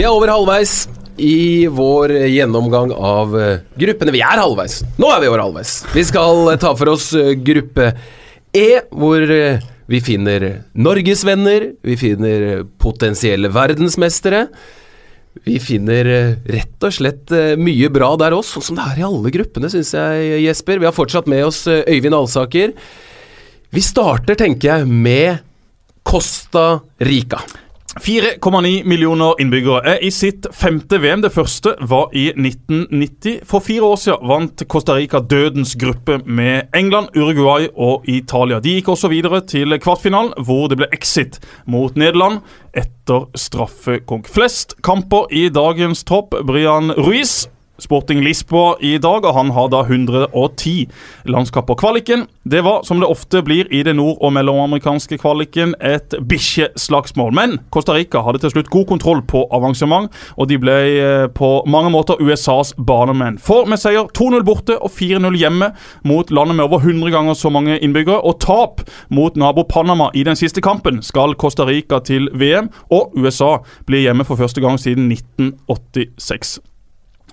Vi er over halvveis i vår gjennomgang av eh, gruppene. Vi er halvveis. Nå er vi over halvveis. Vi skal eh, ta for oss eh, gruppe E, hvor vi finner norgesvenner, vi finner potensielle verdensmestere. Vi finner rett og slett mye bra der òg, sånn som det er i alle gruppene, syns jeg, Jesper. Vi har fortsatt med oss Øyvind Alsaker. Vi starter, tenker jeg, med Costa Rica. 4,9 millioner innbyggere er i sitt femte VM. Det første var i 1990. For fire år siden vant Costa Rica dødens gruppe med England, Uruguay og Italia. De gikk også videre til kvartfinalen, hvor det ble exit mot Nederland etter straffekonk. Flest kamper i dagens tropp. Brian Ruiz Sporting Lisboa i dag, og han har da 110 landskamper. Kvaliken det var, som det ofte blir i det nord- og mellomamerikanske kvaliken, et bikkjeslagsmål. Men Costa Rica hadde til slutt god kontroll på avansement, og de ble eh, på mange måter USAs banemenn. For med seier 2-0 borte og 4-0 hjemme mot landet med over 100 ganger så mange innbyggere, og tap mot nabo Panama i den siste kampen, skal Costa Rica til VM, og USA blir hjemme for første gang siden 1986.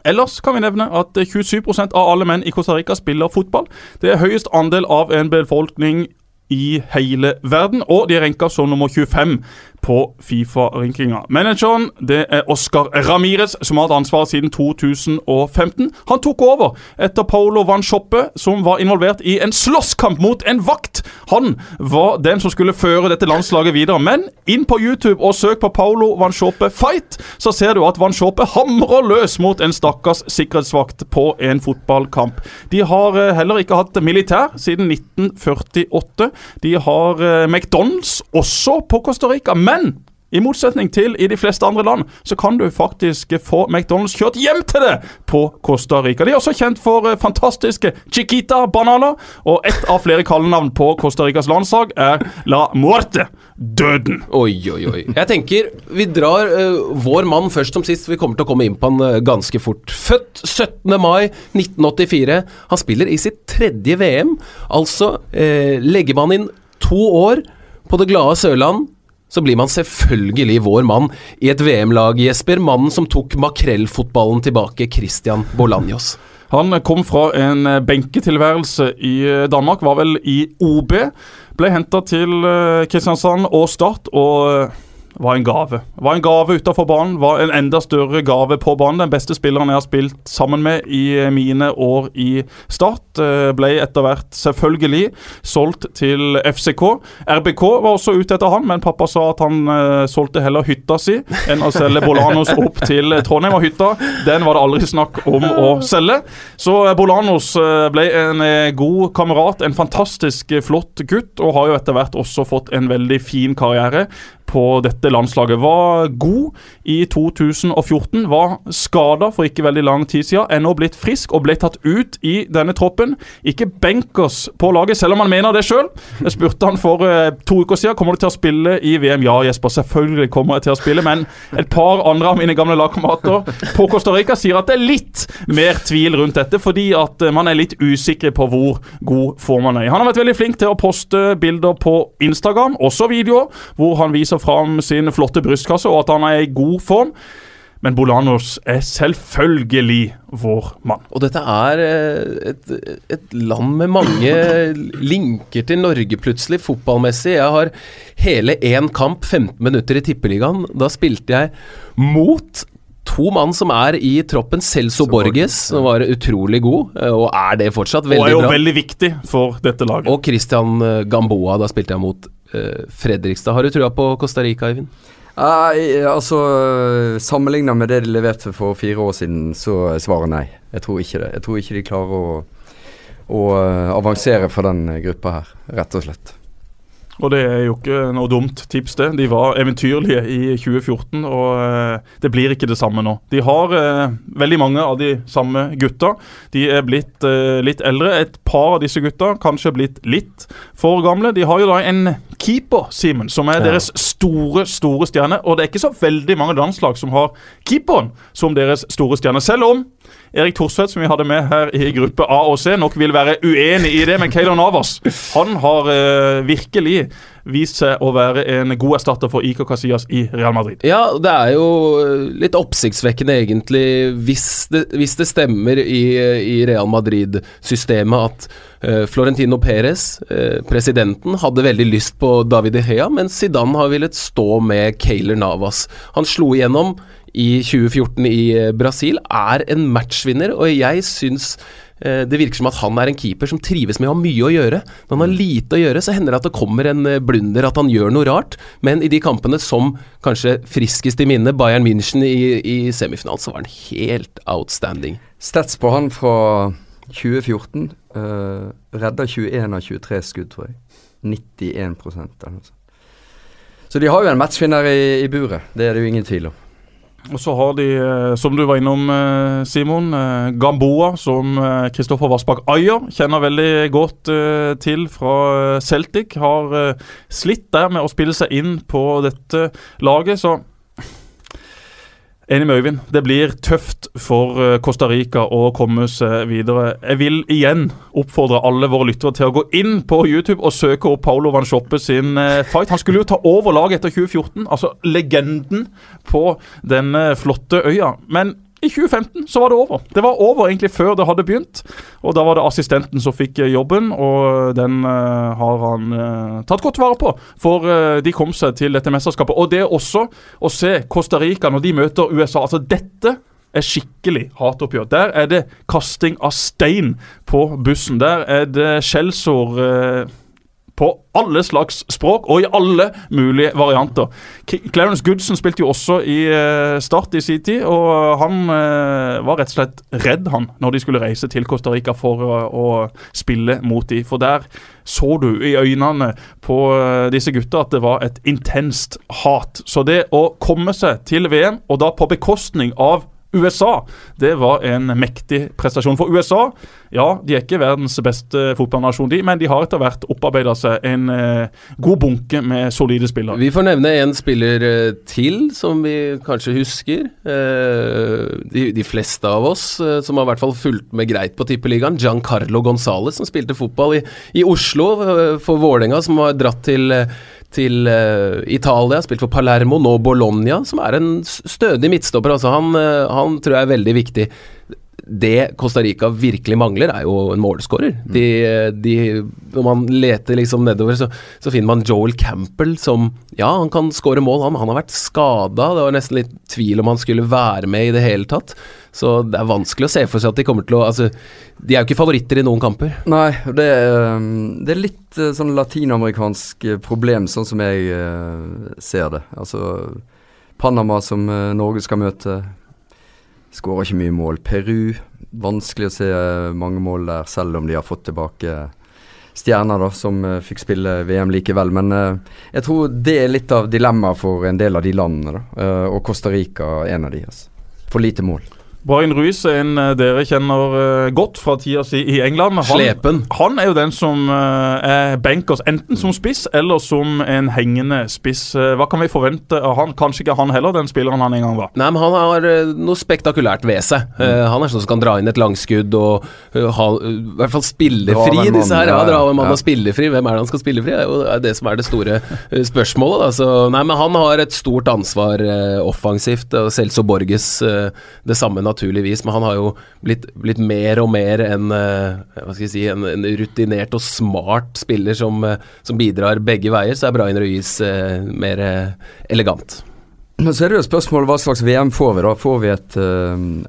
Ellers kan vi nevne at 27% av alle menn i Costa Rica spiller fotball. Det er høyest andel av en befolkning i hele verden, og de er renka som nummer 25 på Fifa-rankinga. Manageren det er Oscar Ramires, som har hatt ansvaret siden 2015. Han tok over etter Paolo Van Schoppe, som var involvert i en slåsskamp mot en vakt. Han var den som skulle føre dette landslaget videre. Men inn på YouTube og søk på Paolo Van Schoppe fight, så ser du at Van Schoppe hamrer løs mot en stakkars sikkerhetsvakt på en fotballkamp. De har eh, heller ikke hatt militær siden 1948. De har eh, McDonald's også på Costa Rica. Men i motsetning til i de fleste andre land, så kan du faktisk få McDonald's kjørt hjem til deg på Costa Rica. De er også kjent for eh, fantastiske Chiquita-bananer, og ett av flere kallenavn på Costa Ricas landslag er La Muerte. Døden. Oi, oi, oi. Jeg tenker vi drar uh, vår mann først som sist. Vi kommer til å komme inn på han uh, ganske fort. Født 17. mai 1984. Han spiller i sitt tredje VM. Altså uh, legger man inn to år på det glade Sørland. Så blir man selvfølgelig vår mann i et VM-lag, Jesper. Mannen som tok makrellfotballen tilbake, Christian Bolanjos. Han kom fra en eh, benketilværelse i eh, Danmark, var vel i OB. Ble henta til eh, Kristiansand og Start og var en gave. Var en gave utafor banen, var en enda større gave på banen. Den beste spilleren jeg har spilt sammen med i eh, mine år i Start. eh, Ble etter hvert selvfølgelig solgt til FCK. RBK var også ute etter han, men pappa sa at han eh, solgte heller hytta si enn å selge Bolanos opp til Trondheim. Og hytta, den var det aldri snakk om å selge. Så Bolanos ble en god kamerat, en fantastisk flott gutt, og har jo etter hvert også fått en veldig fin karriere på dette landslaget. Var god i 2014, var skada for ikke veldig lang tid siden. Er nå blitt frisk og ble tatt ut i denne troppen. Ikke benkers på laget, selv om han mener det sjøl. Jeg spurte han for eh, to uker siden kommer du til å spille i VM. Ja, Jesper, selvfølgelig kommer jeg til å spille, men et par andre av mine gamle lagkamerater på Costa Rica sier at det er litt mer tvil rundt dette, fordi at eh, man er litt usikker på hvor god form han er. Han har vært veldig flink til å poste bilder på Instagram, også videoer, hvor han viser fram sin flotte brystkasse og at han er i god form. Men Bolanos er selvfølgelig vår mann. Og dette er eh, et, et land med mange linker til Norge, plutselig, fotballmessig. Jeg har hele én kamp, 15 minutter i Tippeligaen. Da spilte jeg mot to mann som er i troppen. Celso Borges, som var utrolig god, eh, og er det fortsatt. Veldig bra. Og er jo bra. veldig viktig for dette laget. Og Christian eh, Gamboa, da spilte jeg mot Fredrikstad. Har du trua på Costa Rica, Eivind? Nei, altså Sammenligna med det de leverte for fire år siden, så er svaret nei. Jeg tror ikke det. Jeg tror ikke de klarer å, å eh, avansere for den eh, gruppa her, rett og slett. Og det er jo ikke noe dumt tips, det. De var eventyrlige i 2014, og eh, det blir ikke det samme nå. De har eh, veldig mange av de samme gutta. De er blitt eh, litt eldre. Et par av disse gutta kanskje blitt litt for gamle. De har jo da en keeper, Simen, som er deres store, store stjerne. Og det er ikke så veldig mange landslag som har keeperen som deres store stjerne. Selv om Erik Thorsvedt, som vi hadde med her i gruppe A og C, nok vil være uenig i det. Men Keylor Navas han har eh, virkelig vist seg å være en god erstatter for Iker Casillas i Real Madrid. Ja, det er jo litt oppsiktsvekkende egentlig, hvis det, hvis det stemmer i, i Real Madrid-systemet at uh, Florentino Perez, uh, presidenten, hadde veldig lyst på David De Gea, mens Zidane har villet stå med Keylor Navas. Han slo igjennom i 2014 i eh, Brasil, er en matchvinner, og jeg syns eh, det virker som at han er en keeper som trives med å ha mye å gjøre. Når han har lite å gjøre, så hender det at det kommer en eh, blunder, at han gjør noe rart. Men i de kampene som kanskje friskest i minne, Bayern München i, i semifinalen, så var han helt outstanding. Stats på han fra 2014. Uh, redda 21 av 23 skudd, tror jeg. 91 eller noe sånt. Så de har jo en matchvinner i, i buret, det er det jo ingen tvil om. Og så har de, eh, som du var innom, eh, Simon, eh, Gamboa, som Kristoffer Vassbakk Ayer kjenner veldig godt til fra Celtic. Har slitt der med å spille seg inn på dette laget, så Enig med Øyvind. Det blir tøft for eh, Costa Rica å komme seg videre. Jeg vil igjen oppfordre alle våre lyttere til å gå inn på YouTube og søke opp Paolo Van Schoppe sin eh, fight. Han skulle jo ta over laget etter 2014. Altså legenden på denne flotte øya. Men i 2015 så var det over. Det var over egentlig før det hadde begynt. Og da var det assistenten som fikk eh, jobben, og den uh, har han uh, tatt godt vare på. For uh, de kom seg til dette mesterskapet. Og det også å se Costa Rica når de møter USA. Altså dette er skikkelig hatoppgjør. Der er det kasting av stein på bussen. Der er det skjellsord på alle slags språk og i alle mulige varianter. Clarence Goodson spilte jo også i uh, Start i sin tid, og han uh, var rett og slett redd han når de skulle reise til Costa Rica for å spille mot de, For der så du i øynene på disse gutta at det var et intenst hat. Så det å komme seg til VM, og da på bekostning av USA. Det var en mektig prestasjon. For USA ja, de er ikke verdens beste fotballnasjon, de, men de har etter hvert opparbeida seg en eh, god bunke med solide spillere. Vi får nevne en spiller eh, til som vi kanskje husker. Eh, de, de, fleste av oss eh, som har i hvert fall fulgt med greit på Tippeligaen. Giancarlo Gonzales, som spilte fotball i, i Oslo eh, for Vålerenga, som har dratt til eh, til uh, Italia, spilt for Palermo, nå Bologna, som er en stødig midtstopper. Altså han, uh, han, tror jeg er veldig viktig. Det Costa Rica virkelig mangler, er jo en målskårer. Mm. De, de, når man leter liksom nedover, så, så, finner man Joel Campbell som Ja, han kan skåre mål, han, han har vært skada. Det var nesten litt tvil om han skulle være med i det hele tatt. Så det er vanskelig å se for seg at de kommer til å Altså, de er jo ikke favoritter i noen kamper. Nei, det, er, det er litt uh, sånn latinamerikansk uh, problem, sånn som jeg uh, ser det. Altså Panama, som Norge skal møte, skårer ikke mye mål. Peru, vanskelig å se mange mål der, selv om de har fått tilbake stjerner da, som fikk spille VM likevel. Men jeg tror det er litt av dilemmaet for en del av de landene. da, Og Costa Rica er en av de. Altså. For lite mål. Brian Ruiz er en uh, dere kjenner uh, godt fra tida si i England. Han, Slepen. Han er jo den som uh, er bankers, enten som spiss eller som en hengende spiss. hva kan vi forvente av han? Kanskje ikke han heller, den spilleren han en gang var. Nei, men han har noe spektakulært ved seg. Mm. han er sånn som kan dra inn et langskudd og ha i hvert fall spillefri, disse her. Ja, dra en mann ja. og spillefri. Hvem er det han skal spille fri? Det er jo det som er det store spørsmålet. Da. Så, nei, men han har et stort ansvar offensivt, og Celso Borges det samme naturlig naturligvis, men han har jo blitt, blitt mer og mer en, jeg si, en, en, rutinert og smart spiller som, uh, som, bidrar begge veier. Så er Brian Ruiz uh, mer elegant. Men så er det jo spørsmål, hva slags VM får vi. da? Får vi et,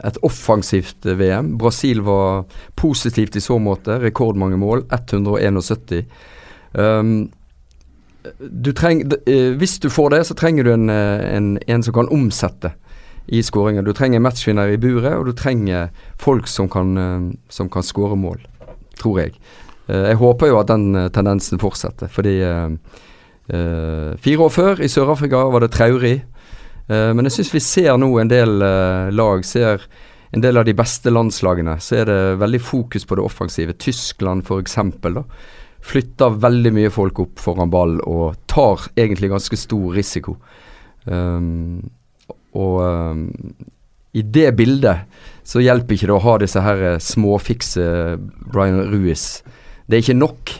et offensivt VM? Brasil var positivt i så måte. Rekordmange mål. 171. Um, du treng, hvis du får det, så trenger du en, en, en som kan omsette i skåringer. Du trenger matchvinner i buret, og du trenger folk som kan, uh, som kan skåre mål, tror jeg. Uh, jeg håper jo at den uh, tendensen fortsetter, fordi fire år før, i Sør-Afrika, var det traurig. men jeg syns vi ser nå en del lag, ser en del av de beste landslagene, så er det veldig fokus på det offensive. Tyskland f.eks. flytter veldig mye folk opp foran ball og tar egentlig ganske stor risiko. Um, og um, i det bildet så hjelper ikke det å ha disse her eh, småfikse Brian Ruiz. Det er ikke nok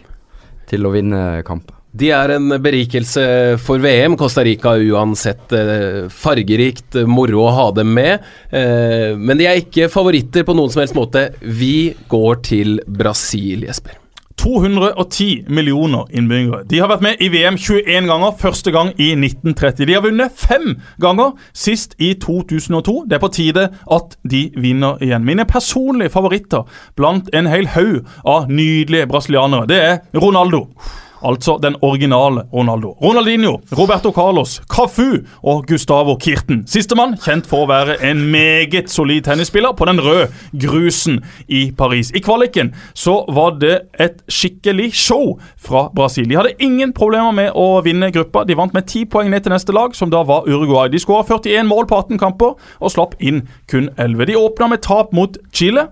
til å vinne kampen. De er en berikelse for VM. Costa Rica uansett eh, fargerikt, moro å ha dem med. Eh, men de er ikke favoritter på noen som helst måte. Vi går til Brasil, Jesper. 210 millioner innbyggere. De har vært med i VM 21 ganger, første gang i 1930. De har vunnet fem ganger, sist i 2002. Det er på tide at de vinner igjen. Mine personlige favoritter blant en hel haug av nydelige brasilianere, det er Ronaldo. Altså den originale Ronaldo. Ronaldinho, Roberto Carlos, Cafu og Gustavo Kirten. Sistemann kjent for å være en meget solid tennisspiller på den røde grusen i Paris. I kvaliken så var det et skikkelig show fra Brasil. De hadde ingen problemer med å vinne gruppa. De vant med ti poeng ned til neste lag, som da var Uruguay. De skåra 41 mål på 18 kamper og slapp inn kun 11. De åpna med tap mot Chile.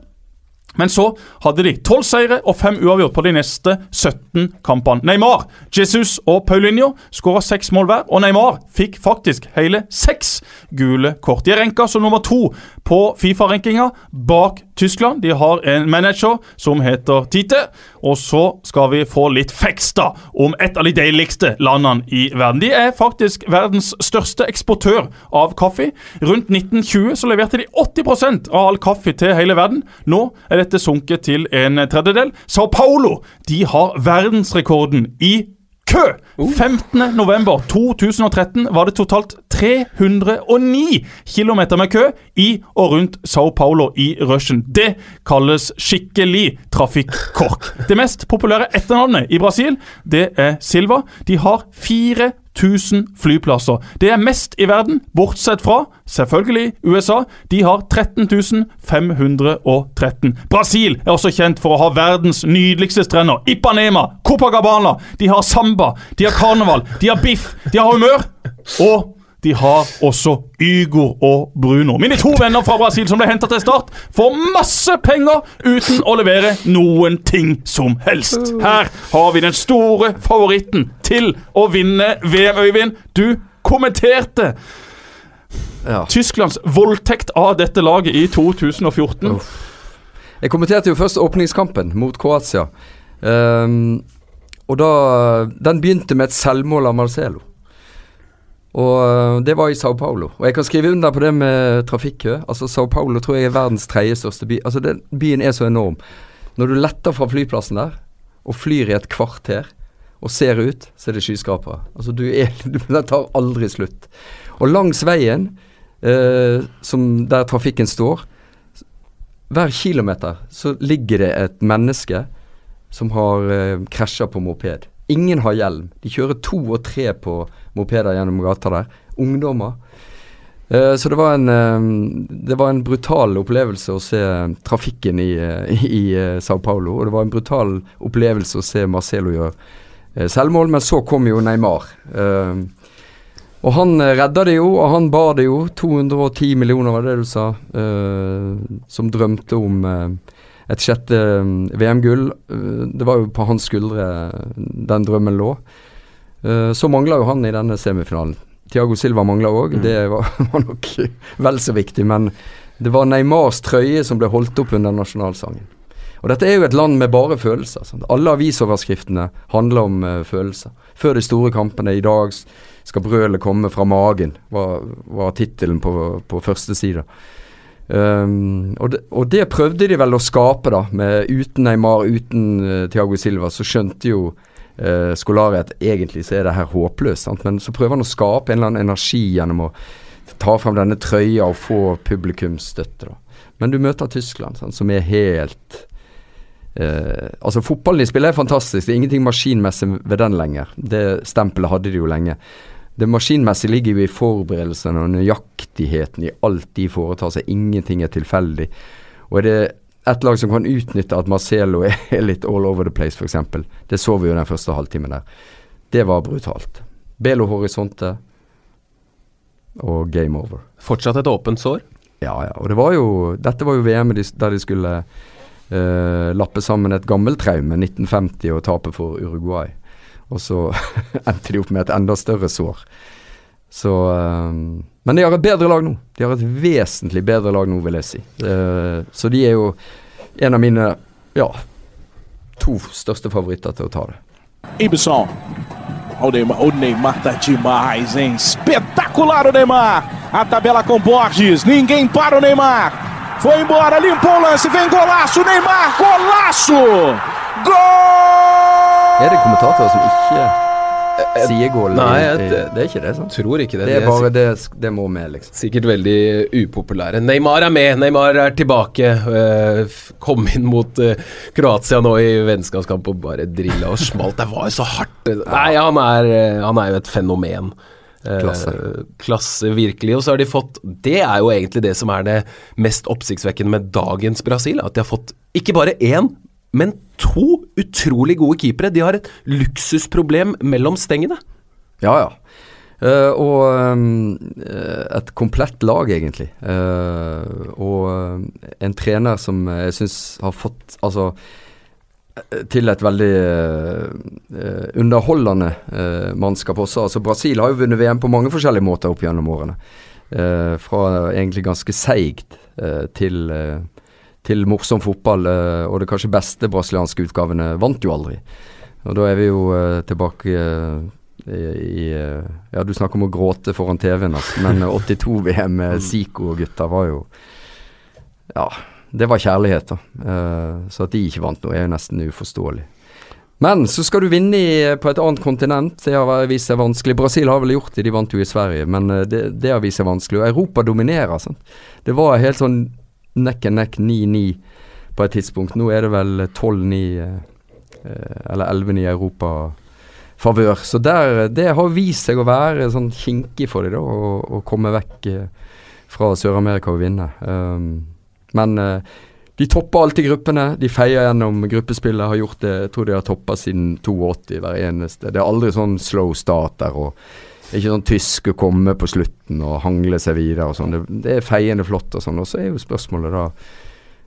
Men så hadde de tolv seire og fem uavgjort på de neste 17 kampene. Neymar, Jesus og Paulinho skåra seks mål hver, og Neymar fikk faktisk hele seks gule kort. De er renka som nummer to på Fifa-rankinga bak Tyskland. De har en manager som heter Tite. Og så skal vi få litt feksta om et av de deiligste landene i verden. De er faktisk verdens største eksportør av kaffe. Rundt 1920 så leverte de 80% av all kaffe til hele verden. Nå er dette sunket til en tredjedel. Sao Paulo de har verdensrekorden i kø! 15.11.2013 var det totalt 309 km med kø i og rundt Sao Paulo i rushen. Det kalles skikkelig trafikkork. Det mest populære etternavnet i Brasil, det er Silva. De har 4000 flyplasser. Det er mest i verden, bortsett fra selvfølgelig USA. De har 13 513. Brasil er også kjent for å ha verdens nydeligste strender. Ipanema, Copacabana. De har samba, de har karneval, de har biff, de har humør. Og de har også Ygor og Bruno. Mine to venner fra Brasil som ble henta til Start, får masse penger uten å levere noen ting som helst. Her har vi den store favoritten til å vinne VM, Øyvind. Du kommenterte Ja. Tysklands voldtekt av dette laget i 2014. Uff. Jeg kommenterte jo først åpningskampen mot Kroatia. Um, og da Den begynte med et selvmål av Marcelo. Og øh, det var i Sao Paulo. Og jeg kan skrive under på det med trafikkø. Altså Sao Paulo tror jeg er verdens tredje største by. Altså den Byen er så enorm. Når du letter fra flyplassen der og flyr i et kvarter og ser ut, så er det skyskrapere. Altså du er Den tar aldri slutt. Og langs veien, eh, som der trafikken står, hver kilometer så ligger det et menneske som har eh, krasja på moped. Ingen har hjelm. De kjører to og tre på mopeder gjennom gata der. Ungdommer. Eh, så det var, en, eh, det var en brutal opplevelse å se trafikken i, eh, i eh, Sao Paulo. Og det var en brutal opplevelse å se Marcelo gjøre eh, selvmål, men så kom jo Neymar. Eh, og han eh, redda det jo, og han bar det jo. 210 millioner, var det du sa. eh, som drømte om eh, et sjette eh, VM-gull. Eh, det var jo på hans skuldre den drømmen lå. Eh, så mangla jo han i denne semifinalen. Tiago Silva mangla òg. Det var, var nok vel så viktig. Men det var Neymars trøye som ble holdt opp under nasjonalsangen. Og dette er jo et land med bare følelser. Sant? Alle avisoverskriftene handler om uh, følelser. Før de store kampene i dag skal brølet komme fra magen, var, var tittelen på, på første side. Um, og, det, og det prøvde de vel å skape, da. Med, uten Neymar, uten uh, Thiago Silva, så skjønte jo uh, Skolari at egentlig så er det her håpløst. Sant? Men så prøver han å skape en eller annen energi gjennom å ta frem denne trøya og få publikumsstøtte. da. Men du møter Tyskland, sant, som er helt Uh, Altså, fotballen de spiller er fantastisk. Det er ingenting maskinmessig ved den lenger. Det stempelet hadde de jo lenge. Det maskinmessige ligger jo i forberedelsene og nøyaktigheten i alt de foretar seg. Ingenting er tilfeldig. Og er det et lag som kan utnytte at Marcelo er litt all over the place, f.eks. Det så vi jo den første halvtimen der. Det var brutalt. Belo Horisonte og game over. Fortsatt et åpent sår. Ja, ja. Og det var jo Dette var jo VM-et der de skulle uh, lappe sammen et gammelt traume, 1950 og tape for Uruguay. Og så endte de opp med et enda større sår. Så eh, Men de har et bedre lag nå. De har et vesentlig bedre lag nå, vil jeg si. Eh, så de er jo en av mine ja, to største favoritter til å ta det. Ibson. O Neymar, o Neymar tá demais, hein? Espetacular o Neymar. A tabela com Borges. Ninguém para o Neymar. Foi embora, limpou o lance. Vem golaço, Neymar. Golaço! Gol! Er det kommentatorer som ikke sier goal? Nei, jeg- det, det er ikke det, sant? Tror ikke det. Det er bare det, det må med, liksom. Sikkert veldig upopulære. Neymar er med, Neymar er tilbake. Eh, kom inn mot eh, Kroatia nå i vennskapskamp og bare drilla og smalt. Det var jo så hardt. Nei, han er, eh, han er jo et fenomen. Eh, Klasse. klasse, virkelig. Og så har de fått Det er jo egentlig det som er det mest oppsiktsvekkende med dagens Brasil. At de har fått ikke bare én, men to utrolig gode keepere. De har et luksusproblem mellom stengene. Ja, ja. Uh, og eh, et komplett lag, egentlig. Uh, og en trener som jeg syns har fått Altså til et veldig uh, underholdende mannskap også. Altså Brasil har jo vunnet VM på mange forskjellige måter opp gjennom årene. Fra egentlig ganske seigt til, eh, til morsom fotball. eh, og det kanskje beste brasilianske utgavene vant jo aldri. Og da er vi jo eh, tilbake eh, i, Ja, du snakker om å gråte foran TV-en, altså, men 82-VM med Zico og gutta var jo Ja, det var kjærlighet, da. Så at de ikke vant noe, er jo nesten uforståelig. Men så skal du vinne i, på et annet kontinent. Det har vist seg vanskelig. Brasil har vel gjort det, de vant jo i Sverige, men det, det har vist seg vanskelig. Og Europa dominerer. Sant? Det var helt sånn neck and neck 9-9 på et tidspunkt. Nå er det vel 12-9 eh, eh, eller 11-9 i Europa favør. Så der, det har vist seg å være sånn kinkig for dem, da, å, komme vekk eh, fra Sør-Amerika og vinne. Um, men de topper alltid gruppene. De feier gjennom gruppespillet. Har gjort det, jeg tror de har toppa siden 82 hver eneste. Det er aldri sånn slow start der. og ikke sånn tysk å komme på slutten og hangle seg videre og sånn. Det, det er feiende flott og sånn. Og så er jo spørsmålet da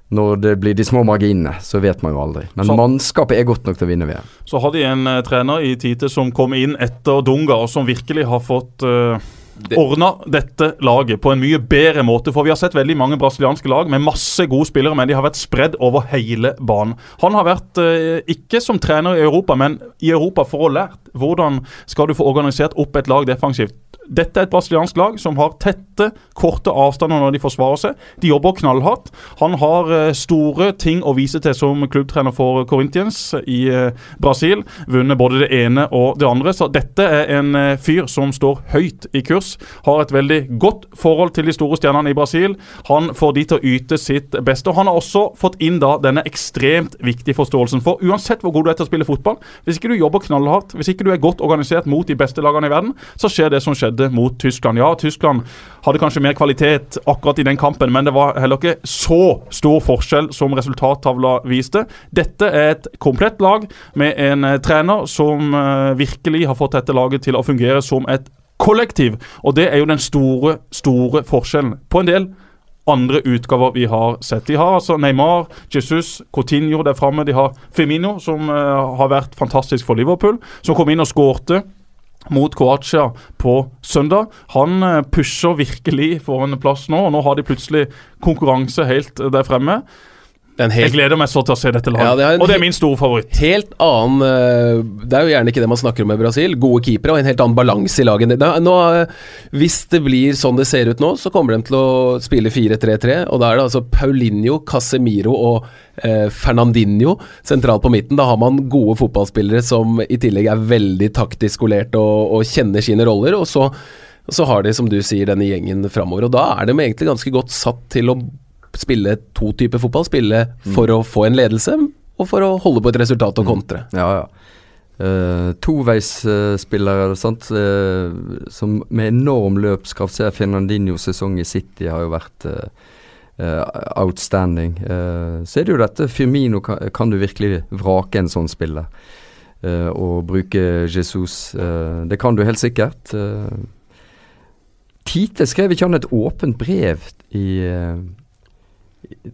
Når det blir de små marginene, så vet man jo aldri. Men Så- mannskapet er godt nok til å vinne VM. Så har de en eh, trener i Tite som kom inn etter Dunga, og som virkelig har fått uh, Det- ordna dette laget på en mye bedre måte. For vi har sett veldig mange brasilianske lag med masse gode spillere, men de har vært spredd over hele banen. Han har vært eh, ikke som trener i Europa, men i Europa for å lært hvordan skal du få organisert opp et lag defensivt. Dette er et brasiliansk lag som har tette, korte avstander når de forsvarer seg. De jobber knallhardt. Han har eh, store ting å vise til som klubbtrener for Corinthians i eh, Brasil. Vunnet både det ene og det andre. Så dette er en eh, fyr som står høyt i kurs. Har et veldig godt forhold til de store stjernene i Brasil. Han får de til å yte sitt beste. Og han har også fått inn da denne ekstremt viktige forståelsen. For uansett hvor god du er til å spille fotball, hvis ikke du jobber knallhardt, hvis ikke du er godt organisert mot de beste lagene i verden, så skjer det som skjedde mot Tyskland. Ja, Tyskland hadde kanskje mer kvalitet akkurat i den kampen, men det var heller ikke så stor forskjell som resultattavla viste. Dette er et komplett lag med en eh, trener som eh, virkelig har fått dette laget til å fungere som et kollektiv. Og det er jo den store, store forskjellen. På en del andre utgaver vi har sett. De har altså Neymar, Jesus, Coutinho der framme. De har Femino, som eh, har vært fantastisk for Liverpool, som kom inn og skårte mot Croatia på søndag. Han eh, pusher virkelig for en plass nå, og nå har de plutselig konkurranse helt eh, der fremme. Jeg gleder meg så til å se dette laget, Ja, det en og det er min store favoritt. helt annen eh, Det er jo gjerne ikke det man snakker om med Brasil. Gode keepere og en helt annen balanse i laget. Nå, eh, hvis det blir sånn det ser ut nå, så kommer de til å spille 4-3-3. Og da er det altså Paulinho, Casemiro og eh, Fernandinho sentralt på midten. Da har man gode fotballspillere som i tillegg er veldig taktisk skolert og, og kjenner sine roller. Og så, så har de, som du sier, denne gjengen framover. Og da er de egentlig ganske godt satt til å spille to typer fotball. Spille for å få en ledelse, og for å holde på et resultat og kontre. Ja, ja. Uh, Toveisspillere, uh, uh, som med enorm løpskraft. Ser Fernandinhos sesong i City har jo vært uh, outstanding. Så er det jo dette Firmino, kan, kan du virkelig vrake en sånn spiller? Og bruke Jesus. det kan du helt sikkert. Tite skrev ikke han et åpent brev i,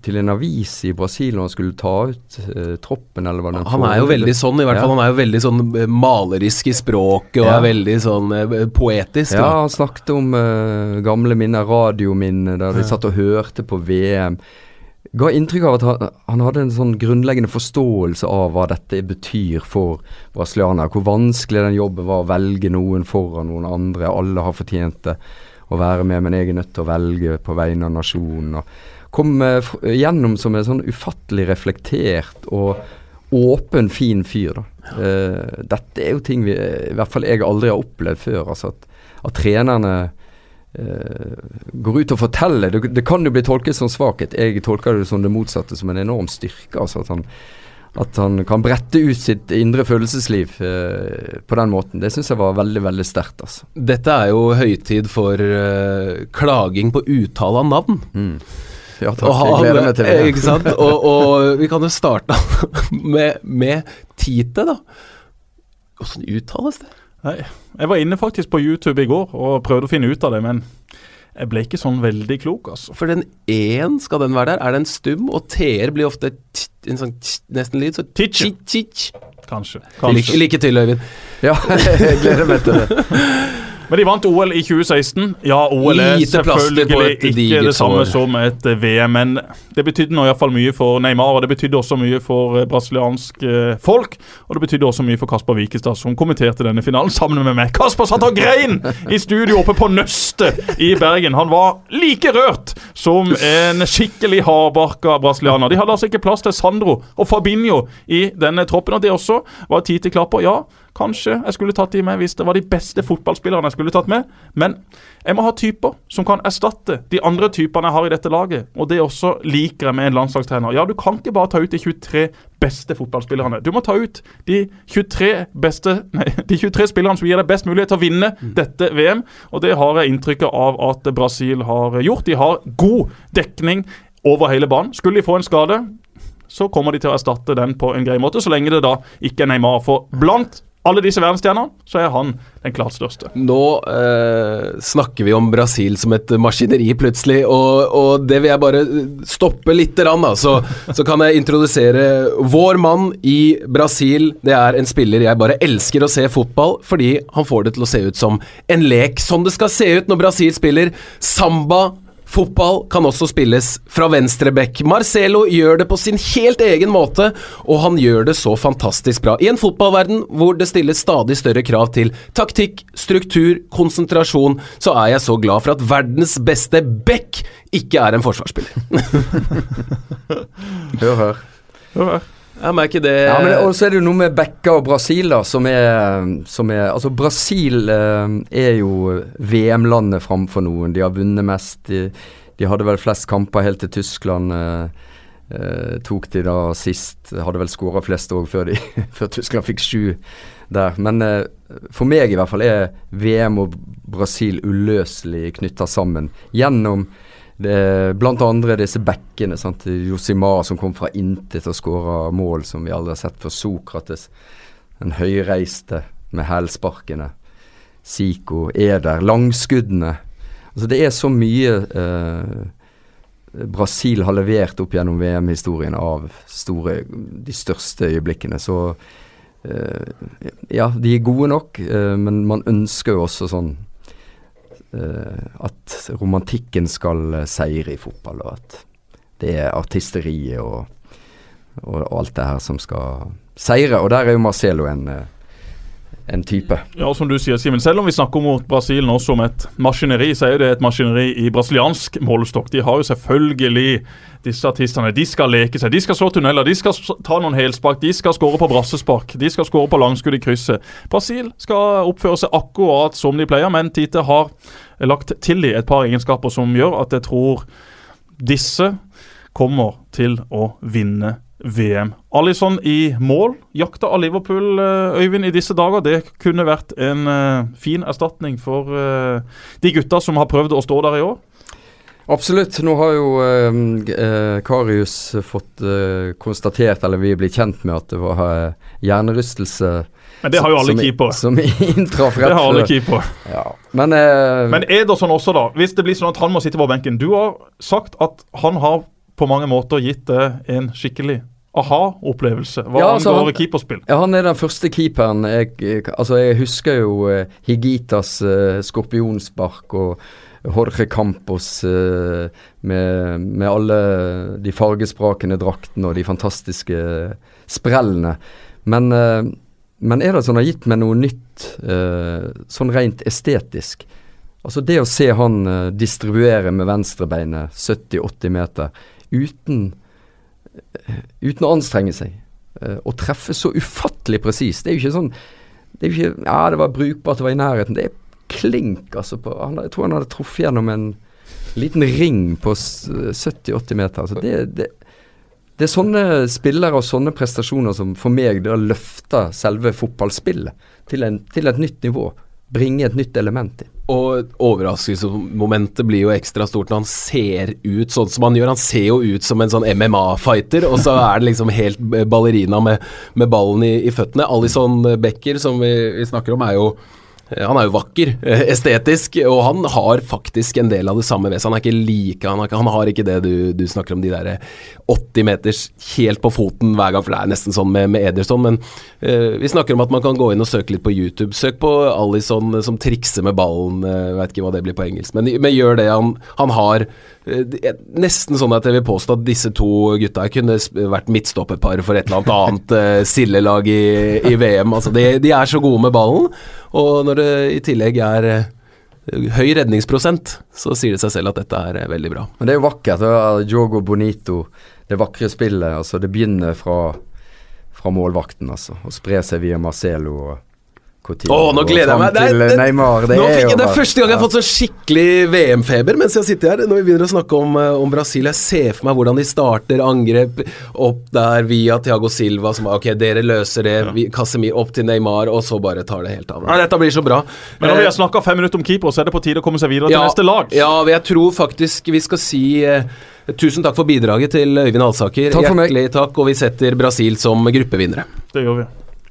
til en avis i Brasil når han skulle ta ut eh, troppen, eller hva den Han er jo veldig sånn, i hvert fall. Ja. Han er jo veldig sånn eh, malerisk i språket og Ja. er veldig sånn eh, poetisk. Ja, da. han snakket om eh, gamle minner, radiominner, der de satt og hørte på VM. Ga inntrykk av at han, han hadde en sånn grunnleggende forståelse av hva dette betyr for brasilianere. Hvor vanskelig den jobben var å velge noen foran noen andre. Alle har fortjent det å være med, men jeg er nødt til å velge på vegne av nasjonen. Og kom eh, gjennom som en sånn ufattelig reflektert og åpen, fin fyr. da. Uh, dette er jo ting vi, i hvert fall jeg aldri har opplevd før. altså At, at trenerne uh, går ut og forteller. Det, det kan jo bli tolket som svakhet. Jeg tolker det som det motsatte, som en enorm styrke. altså At han, at han kan brette ut sitt indre følelsesliv uh, på den måten. Det syns jeg var veldig, veldig sterkt. altså. Dette er jo høytid for klaging på uttale av navn. Ja takk, jeg gleder meg til det. Ikke sant? Og, og vi kan jo starte med, med Tite, da. Hvordan uttales det? Nei, jeg var inne faktisk på YouTube i går og prøvde å finne ut av det, men jeg ble ikke sånn veldig klok, altså. For den E-en, skal den være der? Er den stum? Og T-er blir ofte en sånn nesten lyd. Så. Kanskje. Lykke, Kanskje. lykke til, Øyvind. Ja, jeg gleder meg til det. Men de vant OL i 2016. Ja, OL er selvfølgelig ikke det samme år. som et VM, men det betydde nå iallfall mye for Neymar, og det betydde også mye for eh, brasiliansk eh, folk. Og det betydde også mye for Kasper Wikestad, som kommenterte denne finalen sammen med meg. Kasper satt og grein i studio oppe på Nøstet i Bergen. Han var like rørt som en skikkelig hardbarka brasilianer. De hadde altså ikke plass til Sandro og Fabinho i denne troppen, og det også var tid til klapper. Ja, Kanskje jeg skulle tatt de med hvis det var de beste fotballspillerne jeg skulle tatt med. Men jeg må ha typer som kan erstatte de andre typene jeg har i dette laget. Og det også liker jeg med en landslagstrener. Ja, du kan ikke bare ta ut de 23 beste fotballspillerne. Du må ta ut de 23 beste Nei, de 23 spillerne som gir deg best mulighet til å vinne dette VM. Og det har jeg inntrykket av at Brasil har gjort. De har god dekning over hele banen. Skulle de få en skade, så kommer de til å erstatte den på en grei måte, så lenge det da ikke er Neymar. For blant alle disse verdensstjernene, så er han den klart største. Nå eh, snakker vi om Brasil som et maskineri, plutselig, og, og det vil jeg bare stoppe litt, grann, da. Så, så kan jeg introdusere vår mann i Brasil. Det er en spiller jeg bare elsker å se fotball, fordi han får det til å se ut som en lek. Sånn det skal se ut når Brasil spiller samba. Fotball kan også spilles fra venstre bekk. Marcelo gjør det på sin helt egen måte, og han gjør det så fantastisk bra. I en fotballverden hvor det stilles stadig større krav til taktikk, struktur, konsentrasjon, så er jeg så glad for at verdens beste bekk ikke er en forsvarsspiller. Hør, hør. Ja, merker det Ja, men Og så er det jo noe med Bekka og Brasil, da, som er, som er Altså, Brasil eh, er jo VM-landet framfor noen. De har vunnet mest. De, de hadde vel flest kamper helt til Tyskland. Eh, eh, tok de da sist. Hadde vel skåra flest òg før, før Tyskland fikk sju der. Men eh, for meg i hvert fall er VM og Brasil uløselig knytta sammen gjennom blant andre disse sant? Josimar som kom fra intet og skåra mål som vi aldri har sett før. Sokrates, den høyreiste med hælsparkene. Siko, Eder, langskuddene. Altså Det er så mye eh, Brasil har levert opp gjennom VM-historien av store, de største øyeblikkene. Så eh, ja, de er gode nok, eh, men man ønsker jo også sånn at romantikken skal eh, seire i fotball, og at det er artisteriet og, og alt det her som skal seire. Og der er jo Marcelo en, eh, en type. Ja, som du sier, Simen. Selv om vi snakker om Brasil nå som et maskineri, så er det et maskineri i brasiliansk målestokk. De har jo selvfølgelig disse artistene. De skal leke seg. De skal slå tunneler. De skal ta noen helspark. De skal skåre på brassespark. De skal skåre på langskudd i krysset. Brasil skal oppføre seg akkurat som de pleier, men Tite har lagt til de et par egenskaper som gjør at jeg tror disse kommer til å vinne VM. Alison i mål. Jakta av Liverpool, eh, Øyvind, i disse dager. Det kunne vært en eh, fin erstatning for eh, de gutta som har prøvd å stå der i år. Absolutt. Nå har jo eh, Karius fått eh, konstatert, eller vi er blitt kjent med, at det var eh, hjernerystelse Men det har jo alle keepere. Som inntraff rett Det har alle før. keepere. Ja. Men, eh, Men Ederson også, da. Hvis det blir sånn at han må sitte på benken. Du har sagt at han har på mange måter gitt det en skikkelig aha-opplevelse hva Ja, altså, angår han- keeperspill. Ja, han er den første keeperen jeg, jeg Altså, jeg husker jo eh, Higitas uh, skorpionspark og Jorge Campos uh, med, med alle de fargesprakende draktene og de fantastiske sprellene. Men, eh, men er det sånn har gitt meg noe nytt, eh, sånn rent estetisk? Altså det å se han eh, distribuere med venstrebeinet 70-80 meter uten eh, uten å anstrenge seg. Å treffe så ufattelig presist. Det er jo ikke sånn det er jo ikke, Ja, det var brukbart, det var i nærheten. Det er klink, altså. På, han, jeg tror han hadde truffet gjennom en liten ring på 70-80 meter. Altså det, det, det er sånne spillere og sånne prestasjoner som for meg da løfter selve fotballspillet til, en, til et nytt nivå. Bringe et nytt element inn. Og overraskelsesmomentet blir jo ekstra stort når han ser ut sånn som han gjør. Han ser jo ut som en sånn MMA-fighter, og så er det liksom helt ballerina med, med ballen i, i føttene. Alison Becker, som vi, vi snakker om, er jo han er jo vakker, eh, estetisk, og han har faktisk en del av det samme ved seg. Han er ikke like Han ikke, han har ikke det du, du snakker om, de der 80 meters helt på foten hver gang, for det er nesten sånn med, med Ederson. Men uh, vi snakker om at man kan gå inn og søke litt på YouTube. Søk på Alison som trikser med ballen, uh, veit ikke hva det blir på engelsk, men, men gjør det. Han, han har eh, nesten sånn at jeg vil påstå at disse to gutta kunne vært midtstopperpar for et eller annet annet uh, sildelag i, i VM. Altså, de, de er så gode med ballen, og når det i tillegg er eh, høy redningsprosent, så sier det seg selv at dette er eh, veldig bra. Men det er jo vakkert. Er Jogo Bonito, det vakre spillet. altså Det begynner fra, fra målvakten, altså. Og sprer seg via Marcelo og Coutinho. Åh, nå gleder jeg meg. Det er- det- Neymar. Det Nå fikk det er første gang jeg har fått sånn skikkelig VM-feber mens jeg sitter her. Når vi begynner å snakke om, eh, om Brasil. Jeg ser for meg hvordan de starter angrep opp der via Thiago Silva, som Ok, dere løser det. Vi, Casemir opp til Neymar, og så bare tar det helt av. Nei, dette blir så bra. Men når vi Eh, har snakka fem minutter om keeper, så er det på tide å komme seg videre til neste lag. Ja, jeg tror faktisk vi skal si eh, tusen takk for bidraget til Øyvind Alsaker. Takk for meg. Hjertelig takk, og vi setter Brasil som gruppevinnere. Det gjør vi.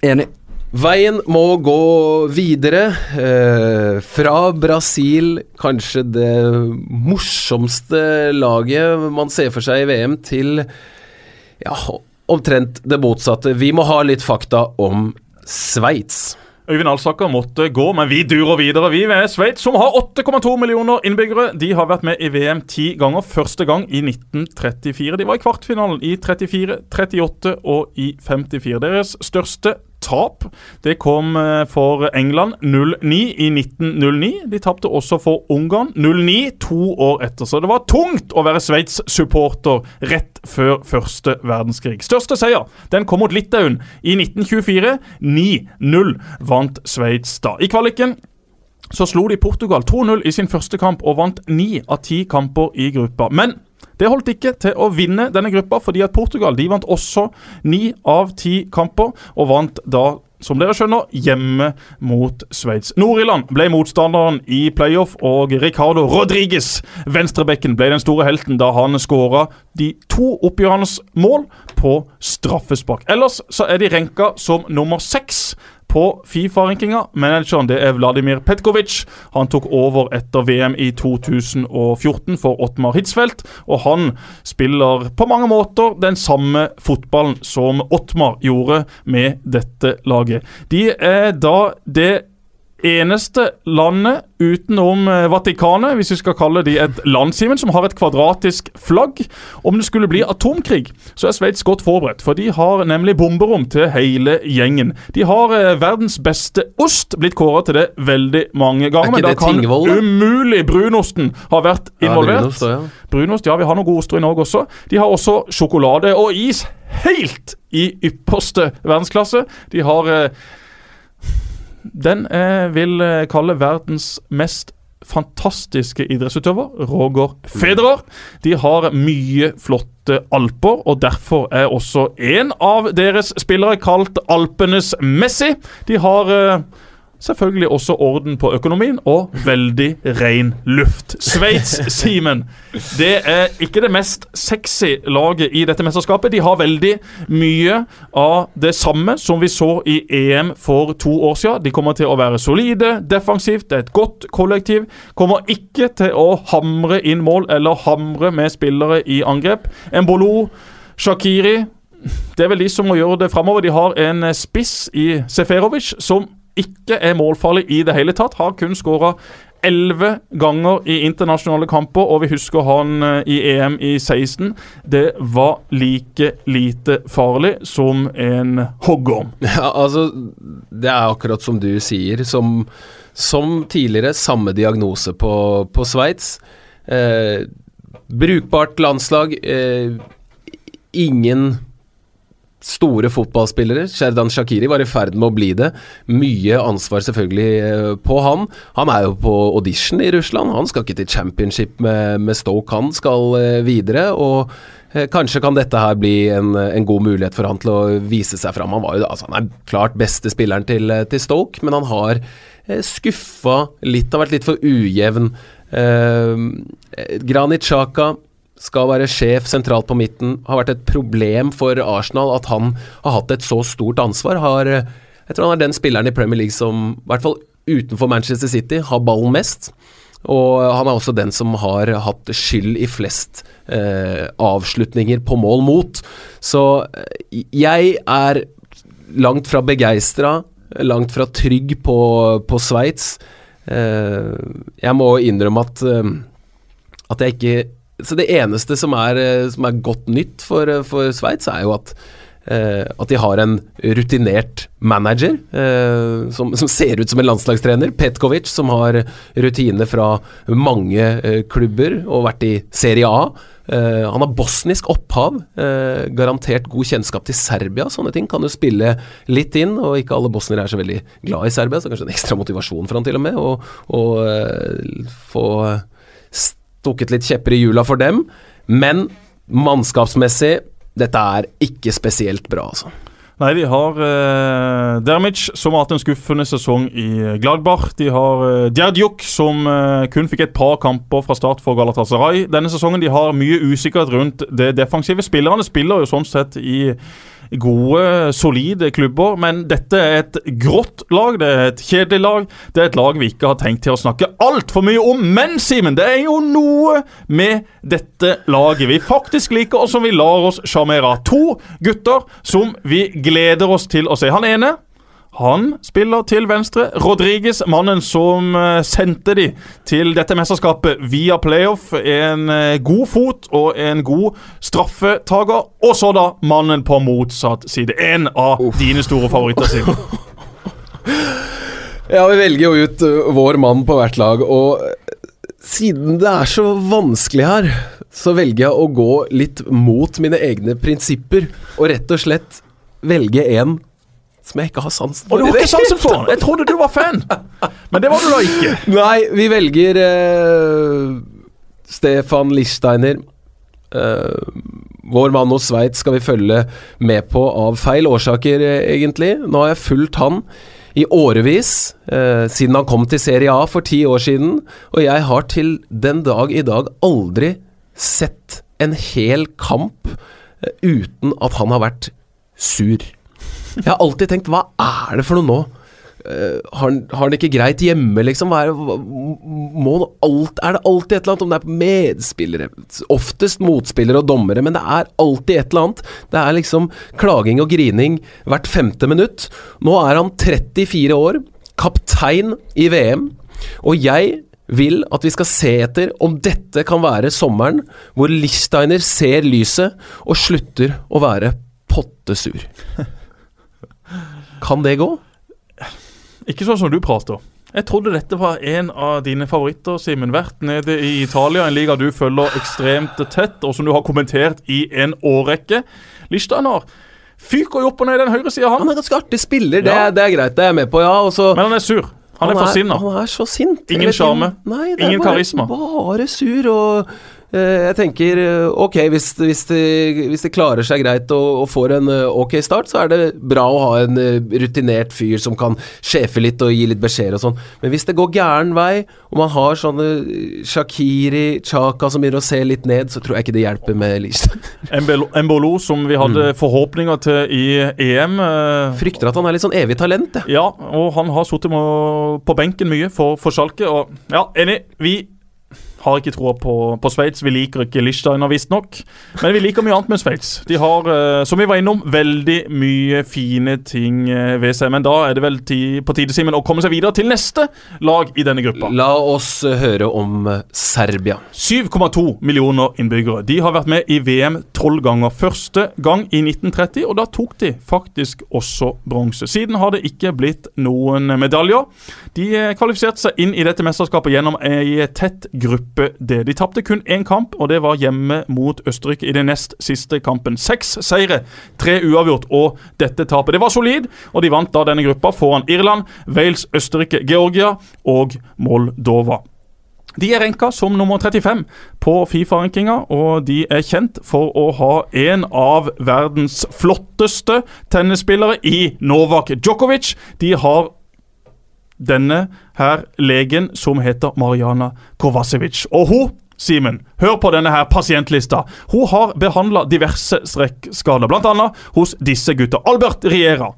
Enig. Veien må gå videre. Eh, fra Brasil, kanskje det morsomste laget man ser for seg i VM, til ja, omtrent det motsatte. Vi må ha litt fakta om Sveits. Øyvind Alsaker måtte gå, men vi durer videre. Vi ved Sveits, som har 8,2 millioner innbyggere. De har vært med i VM ti ganger. Første gang i 1934. De var i kvartfinalen i 34, 38 og i 54. Deres største tap det kom eh, for England 0-9 i 1909. De tapte også for Ungarn 0-9 to år etter. Så det var tungt å være Sveits-supporter rett før første verdenskrig. Største seier den kom mot Litauen i 1924. 9-0 vant Sveits da. I kvaliken så slo de Portugal 2-0 i sin første kamp og vant ni av ti kamper i gruppa. Men det holdt ikke til å vinne denne gruppa, fordi at Portugal de vant også ni av ti kamper, og vant da, som dere skjønner, hjemme mot Sveits. Nord-Irland ble motstanderen i playoff, og Ricardo Rodriguez, venstrebekken, ble den store helten da han skåra de to oppgjørende mål på straffespark. Ellers så er de renka som nummer seks på Fifa-rankinga. Manageren det er Vladimir Petkovic. Han tok over etter VM i 2014 for Ottmar Hitzfeldt, og han spiller på mange måter den samme fotballen som Ottmar gjorde med dette laget. De er da det eneste landet utenom eh, Vatikanet, hvis vi skal kalle de et land, Simen, som har et kvadratisk flagg. Om det skulle bli atomkrig, så er Sveits godt forberedt, for de har nemlig bomberom til hele gjengen. De har eh, verdens beste ost, blitt kåra til det veldig mange ganger. Er Men da kan Tingvoll, da? umulig brunosten ha vært involvert. brunost, ja. Brunost, ja, vi har noen gode oster i Norge også. De har også sjokolade og is helt i ypperste verdensklasse. De har eh, den eh, vil eh, kalle verdens mest fantastiske idrettsutøver, Roger Federer. De har mye flotte alper, og derfor er også en av deres spillere kalt Alpenes Messi. De har eh, selvfølgelig også orden på økonomien og veldig ren luft. Sveits, Simen. Det er ikke det mest sexy laget i dette mesterskapet. De har veldig mye av det samme som vi så i EM for to år siden. De kommer til å være solide defensivt, det er et godt kollektiv. Kommer ikke til å hamre inn mål eller hamre med spillere i angrep. Embolo, Shakiri det er vel de som må gjøre det framover. De har en spiss i Seferovic som ikke er målfarlig i det hele tatt. Har kun skåra elleve ganger i internasjonale kamper, og vi husker han eh, i EM i 16. Det var like lite farlig som en hoggorm. Ja, altså, det er akkurat som du sier. Som, som tidligere, samme diagnose på, på Sveits. Eh, brukbart landslag. Eh, ingen store fotballspillere. Sherdan Shakiri var i ferd med å bli det. Mye ansvar selvfølgelig eh, på han. Han er jo på audition i Russland. Han skal ikke til championship med, med Stoke, han skal eh, videre. og eh, Kanskje kan dette her bli en, en, god mulighet for han til å vise seg fram. Han, var jo, altså, han er klart beste spilleren til, til Stoke, men han har skuffa litt, har vært litt for ujevn. Eh, Granit Xhaka skal være sjef sentralt på midten. Har vært et problem for Arsenal at han har hatt et så stort ansvar. Har, jeg tror han er den spilleren i Premier League som, i hvert fall utenfor Manchester City, har ballen mest. Og han er også den som har hatt skyld i flest eh, avslutninger på mål mot. Så eh, jeg er langt fra begeistra, langt fra trygg på, på Sveits. Eh, jeg må innrømme at, eh, at jeg ikke så det eneste som er, eh, som er godt nytt for, eh, for Sveits, er jo at, eh, at de har en rutinert manager eh, som, som, ser ut som en landslagstrener. Petkovic, som har rutine fra mange eh, klubber og vært i Serie A. Eh, han har bosnisk opphav, garantert god kjennskap til Serbia. Sånne ting kan jo spille litt inn, og ikke alle bosniere er så veldig glad i Serbia, så kanskje en ekstra motivasjon for han til og med å få stukket litt kjepper i hjula for dem. Men mannskapsmessig, dette er ikke spesielt bra, altså. Nei, de har eh, Dermic, som har hatt en skuffende sesong i Gladbach. De har eh, Djerdjuk, som eh, kun fikk et par kamper fra start for Galatasaray denne sesongen. De har mye usikkerhet rundt det defensive. Spillerne spiller jo sånn sett i gode, solide klubber. Men dette er et grått lag, det er et kjedelig lag. Det er et lag vi ikke har tenkt til å snakke altfor mye om. Men Simen, det er jo noe med dette laget vi faktisk liker, og som vi lar oss sjarmere av. To gutter som vi gleder oss til å se. Han ene han spiller til venstre. Rodriges, mannen som eh, sendte de til dette mesterskapet via playoff. En eh, god fot og en god straffetaker. Og så da mannen på motsatt side. En av Uff. dine store favoritter, Siv. ja, vi velger jo ut eh, vår mann på hvert lag, og siden det er så vanskelig her, så velger jeg å gå litt mot mine egne prinsipper, og rett og slett velge en som jeg ikke har sansen for. Og du har ikke sansen for Jeg trodde du var fan! Men det var du da ikke. Nei, vi velger uh, Stefan Lichsteiner. Uh, vår mann hos Sveits skal vi følge med på av feil årsaker, egentlig. Nå har jeg fulgt han i årevis, siden han kom til Serie A for ti år siden. Og jeg har til den dag i dag aldri sett en hel kamp uten at han har vært sur. Jeg har alltid tenkt hva er det for noe nå? Uh, har, har, han ikke greit hjemme, liksom? Er, må, alt, er, det alltid et eller annet? Om det er medspillere, oftest motspillere og dommere, men det er alltid et eller annet. Det er liksom klaging og grining hvert femte minutt. Nå er han 34 år, kaptein i VM, og jeg vil at vi skal se etter om dette kan være sommeren hvor Lichsteiner ser lyset og slutter å være pottesur. Kan det gå? Ikke sånn som du prater. Jeg trodde dette var en av dine favoritter, Simen. Vært nede i Italia, en liga du følger ekstremt tett, og som du har kommentert i en årrekke. har fyker jo opp og ned den høyresida, han. Han er ganske artig spiller, det, ja. det, er greit, det er jeg med på, ja. Også, Men han er sur. Han, han er forsinna. Han er så sint. Ingen sjarme. Ingen karisma. Bare sur og Jeg tenker eh, ok, hvis, hvis, de, hvis de klarer seg greit og, og får en eh, ok start, så er det bra å ha en eh, rutinert fyr som kan sjefe litt og gi litt beskjeder og sånn. Men hvis det går gæren vei, og man har sånne eh, Shakiri, Chaka som begynner å se litt ned, så tror jeg ikke det hjelper med Liechtenstein. Embolo, Embolo, som vi hadde Mm. forhåpninger til i EM. eh, Frykter at han er litt sånn evig talent, jeg. Ja, og han har sittet på benken mye for, for Schalke. Og ja, enig. Vi har ikke troa på, på Sveits. Vi liker ikke Lichsteiner, visstnok. Men vi liker mye annet med Sveits. De har, eh, som vi var innom, veldig mye fine ting eh, ved seg. Men da er det vel på tide Simen, å komme seg videre til neste lag i denne gruppa. La oss eh, høre om Serbia. 7,2 millioner innbyggere. De har vært med i VM tolv ganger. Første gang i 1930, og da tok de faktisk også bronse. Siden har det ikke blitt noen medaljer. De kvalifiserte seg inn i dette mesterskapet gjennom ei tett gruppe D. De tapte kun én kamp, og det var hjemme mot Østerrike i den nest siste kampen. Seks seire, tre uavgjort og dette tapet. Det var solid, og de vant da denne gruppa foran Irland, Wales, Østerrike, Georgia og Moldova. De er renka som nummer 35 på Fifa-rankinga, og de er kjent for å ha en av verdens flotteste tennisspillere i Novak Djokovic. De har denne her legen som heter Mariana Kovacevic. Og hun, Simen, hør på denne her pasientlista. Hun har behandla diverse strekkskader, bl.a. hos disse gutta. Albert Riera,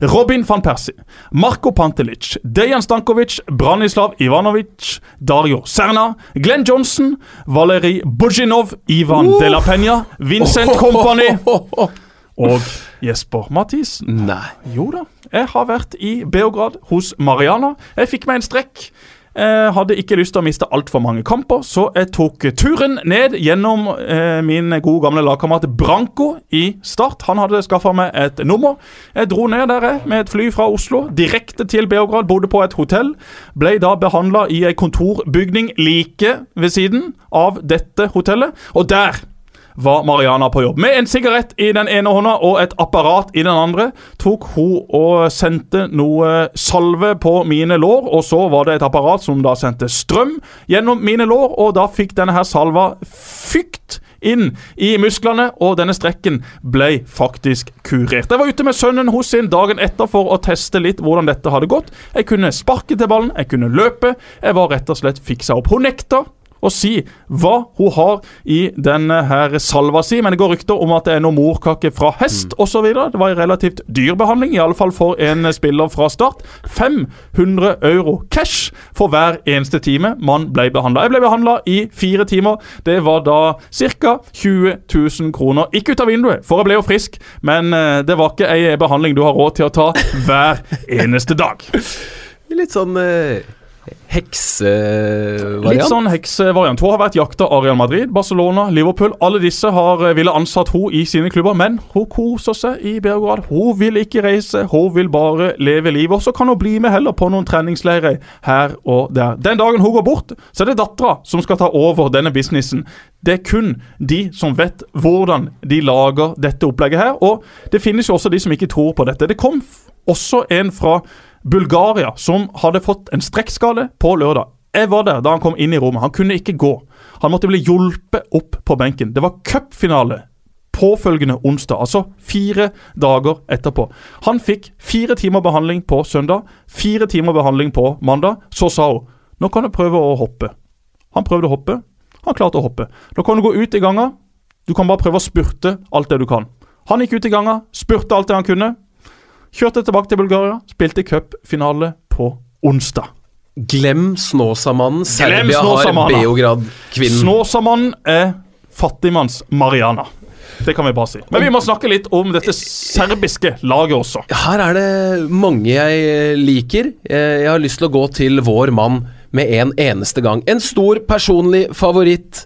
Robin van Persie, Marko Pantelic, Dejan Stankovic, Branislav Ivanovic, Dario Serna, Glenn Johnson, Valerij Buzjinov, Ivan de la Penya, Vincent Company og Jesper Mathisen. Nei. Jo da, jeg har vært i Beograd hos Mariana. Jeg fikk meg en strekk. Jeg hadde ikke lyst til å miste altfor mange kamper, så jeg tok turen ned gjennom eh, min gode gamle lagkamerat Branko i Start. Han hadde skaffa meg et nummer. Jeg dro ned der jeg, med et fly fra Oslo, direkte til Beograd. Bodde på et hotell. Ble da behandla i ei kontorbygning like ved siden av dette hotellet. Og der var Mariana på jobb. Med en sigarett i den ene hånda og et apparat i den andre tok hun og sendte noe salve på mine lår, og så var det et apparat som da sendte strøm gjennom mine lår, og da fikk denne her salva fykt inn i musklene, og denne strekken ble faktisk kurert. Jeg var ute med sønnen hos sin dagen etter for å teste litt hvordan dette hadde gått. Jeg kunne sparke til ballen, jeg kunne løpe. Jeg var rett og slett fiksa opp. Hun nekta å si hva hun har i denne her salva si, men det går rykter om at det er noe morkake fra hest osv. Det var en relativt dyr behandling, i alle fall for en spiller fra start. 500 euro cash for hver eneste time man ble behandla. Jeg ble behandla i fire timer. Det var da ca. 20 000 kroner. Ikke ut av vinduet, for jeg ble jo frisk, men eh, det var ikke ei behandling du har råd til å ta hver eneste dag. Litt sånn eh, heksevariant. Litt sånn heksevariant. Hun har vært jakta av Madrid, Barcelona, Liverpool. Alle disse har eh, ville ansatt hun i sine klubber, men hun koser seg i Beograd. Hun vil ikke reise, hun vil bare leve livet. Og så kan hun bli med heller på noen treningsleirer her og der. Den dagen hun går bort, så er det dattera som skal ta over denne businessen. Det er kun de som vet hvordan de lager dette opplegget her. Og det finnes jo også de som ikke tror på dette. Det kom også en fra Bulgaria som hadde fått en strekkskade på lørdag. Jeg var der da han kom inn i rommet. Han kunne ikke gå. Han måtte bli hjulpet opp på benken. Det var cupfinale påfølgende onsdag, altså fire dager etterpå. Han fikk fire timer behandling på søndag, fire timer behandling på mandag. Så sa hun nå kan du prøve å hoppe. Han prøvde å hoppe. Han klarte å hoppe. Nå kan du gå ut i ganga. Du kan bare prøve å spurte alt det du kan. Han gikk ut i ganga, spurte alt det han kunne. Kjørte tilbake til Bulgaria, spilte cupfinale på onsdag. Glem Snåsamannen. Serbia har. Beograd-kvinnen. Snåsamannen er fattigmanns Mariana. Det kan vi bare si. Men vi må snakke litt om dette serbiske laget også. Her er det mange jeg eh, liker. Eh, Jeg har lyst til å gå til vår mann med en eneste gang. En stor personlig favoritt.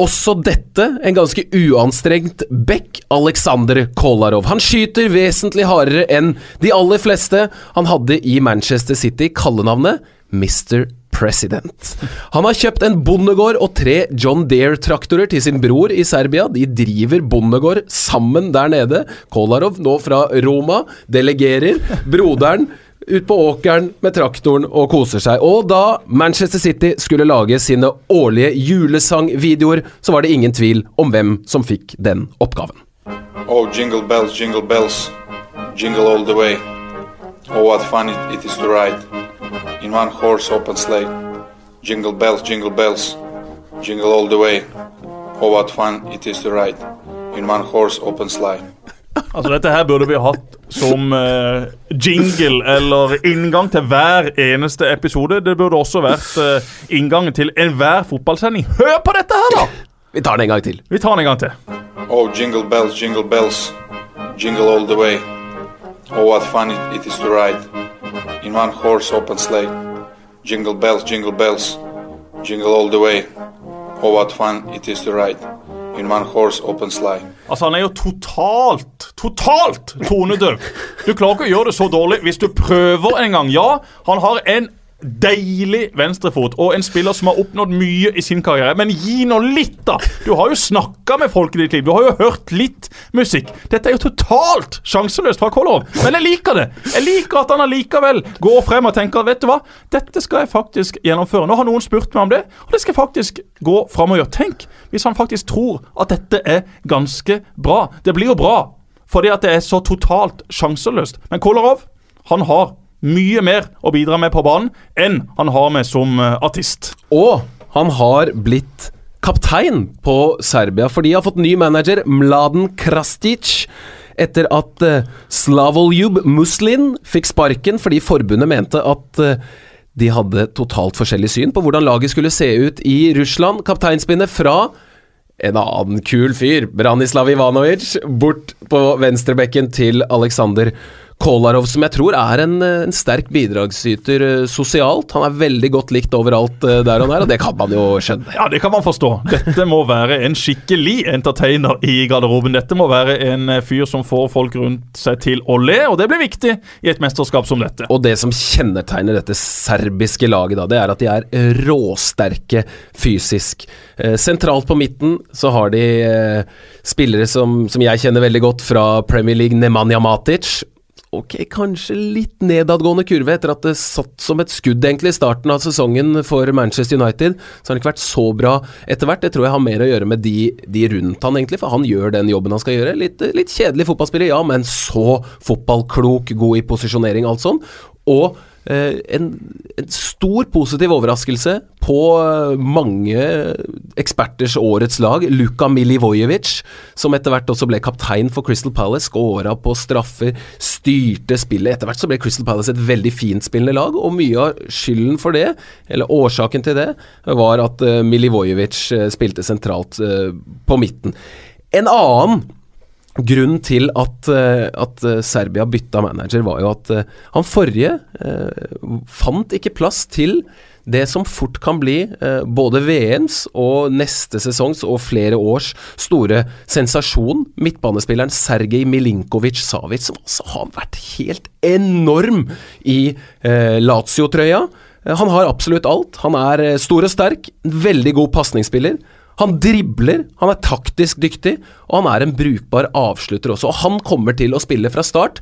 Også dette en ganske uanstrengt back, Aleksandr Kolarov. Han skyter vesentlig hardere enn de aller fleste. Han hadde i Manchester City kallenavnet Mr. President. Han har kjøpt en bondegård og tre John Deere-traktorer til sin bror i Serbia. De driver bondegård sammen der nede. Kolarov, nå fra Roma, delegerer. Broderen ut på åkeren med traktoren og koser seg. Og da Manchester City skulle lage sine årlige julesangvideoer, så var det ingen tvil om hvem som fikk den oppgaven. Oh, jingle bells, jingle bells, jingle all the way. Oh, what fun it, it is to ride in one horse open sleigh. Jingle bells, jingle bells, jingle all the way. Oh, what fun it is to ride in one horse open sleigh. Altså Dette her burde vi hatt som uh, jingle eller inngang til hver eneste episode. Det burde også vært uh, inngangen til enhver fotballsending. Hør på dette her, da! Vi tar den en gang til. Vi tar den en gang til. Oh, jingle bells, jingle bells, jingle all the way. Oh, what fun it, it is to ride in one horse open sleigh. Jingle bells, jingle bells, jingle all the way. Oh, what fun it is to ride in one horse open sleigh. Altså Han er jo totalt, totalt tonedøv. Du klarer ikke å gjøre det så dårlig hvis du prøver en gang. Ja, han har en deilig venstrefot og en spiller som har oppnådd mye i sin karriere. Men gi nå litt, da! Du har jo snakka med folk i ditt liv. Du har jo hørt litt musikk. Dette er jo totalt sjanseløst fra Kolorov Men jeg liker det. Jeg liker at han allikevel går frem og tenker vet du hva, dette skal jeg faktisk gjennomføre. Nå har noen spurt meg om det, og det skal jeg faktisk gå frem og gjøre. Tenk hvis han faktisk tror at dette er ganske bra. Det blir jo bra fordi at det er så totalt sjanseløst. Men Kolarov, han har mye mer å bidra med på banen enn han har med som eh, artist. Og han har blitt kaptein på Serbia, for de har fått ny manager, Mladen Krastic. Etter at uh, Slavoljub Muslin fikk sparken fordi forbundet mente at eh, de hadde totalt forskjellig syn på hvordan laget skulle se ut i Russland. Kapteinspinnet fra en annen kul fyr, Branislav Ivanovic, bort på venstrebekken til Aleksandr Kolarov, som jeg tror er en, eh, en sterk bidragsyter eh, sosialt. Han er veldig godt likt overalt eh, der han er, og det kan man jo skjønne. Ja, det kan man forstå. Dette må være en skikkelig entertainer i garderoben. Dette må være en fyr som får folk rundt seg til å le, og det blir viktig i et mesterskap som dette. Og det som kjennetegner dette serbiske laget, da, det er at de er råsterke fysisk. Sentralt på midten så har de spillere som, som jeg kjenner veldig godt fra Premier League, Nemanja Matic. Ok, kanskje litt nedadgående kurve etter at det satt som et skudd egentlig i starten av sesongen for Manchester United. Så har han ikke vært så bra etter hvert. Det tror jeg har mer å gjøre med de, de rundt han egentlig, for han gjør den jobben han skal gjøre. Litt, litt kjedelig fotballspiller, ja, men så fotballklok, god i posisjonering, alt sånn. Og en, en, stor positiv overraskelse på eh, mange eksperters årets lag. Luka Milivojevic, som etter hvert også ble kaptein for Crystal Palace, skåra på straffer, styrte spillet. Etter hvert så ble Crystal Palace et veldig fintspillende lag, og mye av skylden for det, eller årsaken til det, var at uh, Milivojevic spilte sentralt på midten. En annen Grunnen til at, eh, at, eh, Serbia bytta manager, var jo at eh, han forrige fant ikke plass til det som fort kan bli både VMs og neste sesongs og flere års store sensasjon. Midtbanespilleren Sergej Milinkovic-Savic, som altså har vært helt enorm i Lazio-trøya. Han har absolutt alt. Han er stor og sterk, veldig god pasningsspiller. Han dribler, han er taktisk dyktig, og han er en brukbar avslutter også. Og han kommer til å spille fra start,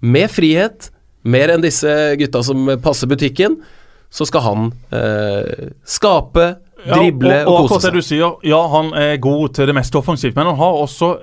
med frihet, mer enn disse gutta som passer butikken. Så skal han eh, skape, drible ja, og, og, og kose seg. Det du sier, ja, han er god til det meste offensivt, men han har også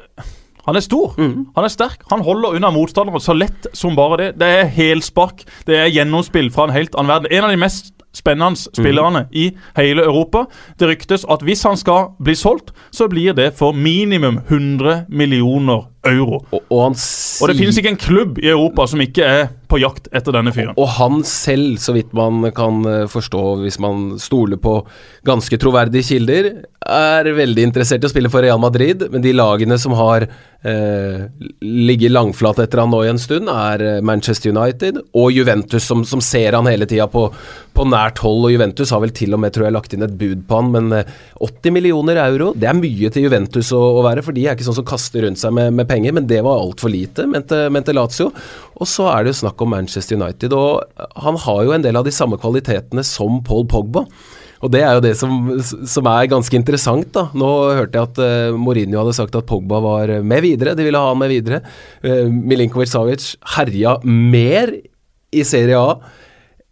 han er stor, mm. han er sterk. Han holder unna motstandere så lett som bare det. Det er helspark, det er gjennomspill fra en helt annen verden. En av de mest spennende spillerne mm. i hele Europa. Det ryktes at hvis han skal bli solgt, så blir det for minimum 100 millioner euro. Og, og, og det finnes ikke en klubb i Europa som ikke er på jakt etter denne fyren. Og han selv, så vidt man kan eh, forstå hvis man stoler på ganske troverdige kilder, er veldig interessert i å spille for Real Madrid, men de lagene som har eh, ligget langflat etter han nå i en stund, er eh, Manchester United og Juventus, som, som ser han hele tida på, på, nært hold. Og Juventus har vel til og med tror jeg, lagt inn et bud på han, men 80 eh, millioner euro, det er mye til Juventus å, å være, for de er ikke sånn som kaster rundt seg med, med penger, men det var altfor lite, mente, mente Lazio. Og så er det jo snakk om Manchester United, og han har jo en del av de samme kvalitetene som Paul Pogba. Og det er jo det som, som, er ganske interessant. da. Nå hørte jeg at uh, Mourinho hadde sagt at Pogba var med videre. De ville ha han med videre. Uh, Milinkovic Savic herja mer i Serie A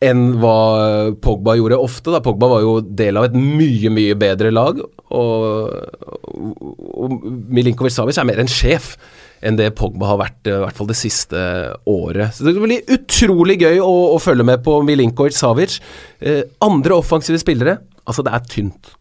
enn hva Pogba gjorde ofte. Da. Pogba var jo del av et mye, mye bedre lag, og, og Milinkovic Savic er mer en sjef enn det Pogba har vært, i hvert fall det siste året. Så Det blir utrolig gøy å, å følge med på Milinkovic Savic. Eh, andre offensive spillere, altså det er tynt.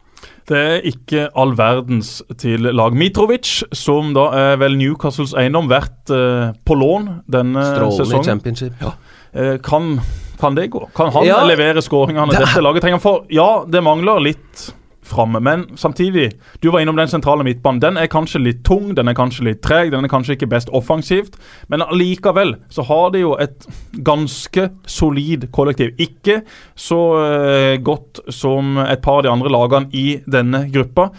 Det er ikke all verdens til lag. Mitrovic, som da er vel Newcastles eiendom, vært eh, på lån denne Strålende sesongen. championship. Ja. Eh, kan, kan det gå? Kan han Ja. levere skåringene Det dette laget trenger? For ja, det mangler litt framme, men samtidig Du var innom den sentrale midtbanen. Den er kanskje litt tung, den er kanskje litt treg, den er kanskje ikke best offensivt, men allikevel så har de jo et ganske solid kollektiv. Ikke så uh, godt som et par av de andre lagene i denne gruppa.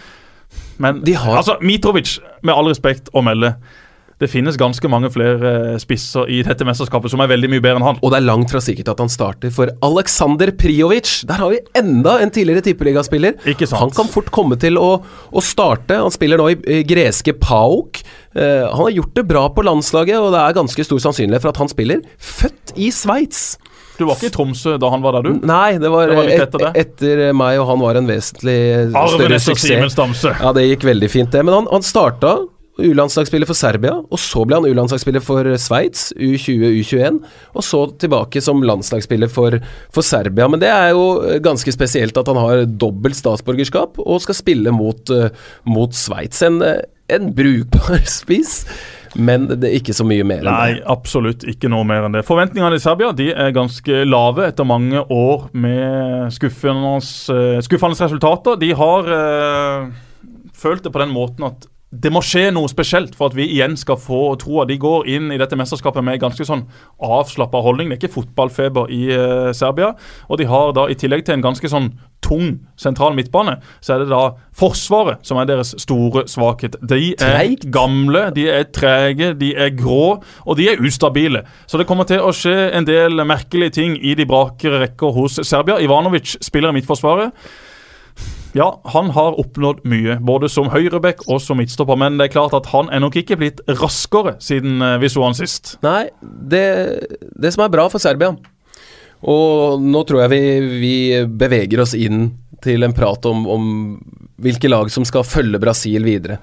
Men De har- altså, Mitrovic, med all respekt å melde det finnes ganske mange flere eh, spisser i dette mesterskapet som er veldig mye bedre enn han. Og det er langt fra sikkert at han starter, for Aleksander Prijovic Der har vi enda en tidligere tippeligaspiller. Han kan fort komme til å, å starte. Han spiller nå i, greske PAOK. Uh, han har gjort det bra på landslaget, og det er ganske stor sannsynlighet for at han spiller. Født i Sveits. Du var ikke i Tromsø da han var der, du? Nei, det var, Det var et, etter det. etter meg, og han var en vesentlig større og Simen suksess. Ja, det gikk veldig fint, det. Men han, han starta U-landslagsspiller for Serbia, og så ble han U-landslagsspiller for Sveits, U20, U21, og så tilbake som landslagsspiller for, for Serbia. Men det er jo ganske spesielt at han har dobbelt statsborgerskap og skal spille mot, eh, mot Sveits. En, eh, en brukbar spiss, men det er ikke så mye mer enn Nei, det. absolutt ikke noe mer enn det. Forventningene i Serbia de er ganske lave etter mange år med skuffende, eh, skuffende resultater. De har eh, følt det på den måten at det må skje noe spesielt for at vi igjen skal få tro at de går inn i dette mesterskapet med ganske sånn avslappa holdning. Det er ikke fotballfeber i uh, Serbia. Og de har da i tillegg til en ganske sånn tung sentral midtbane, så er det da Forsvaret som er deres store svakhet. De er gamle, de er trege, de er grå, og de er ustabile. Så det kommer til å skje en del merkelige ting i de brakere rekker hos Serbia. Ivanovic spiller i Midtforsvaret. Ja, han har oppnådd mye, både som høyreback og som midtstopper, men det er klart at han er nok ikke blitt raskere siden eh, vi så han sist. Nei, det, det som er bra for Serbia Og nå tror jeg vi, vi beveger oss inn til en prat om, om hvilke lag som skal følge Brasil videre.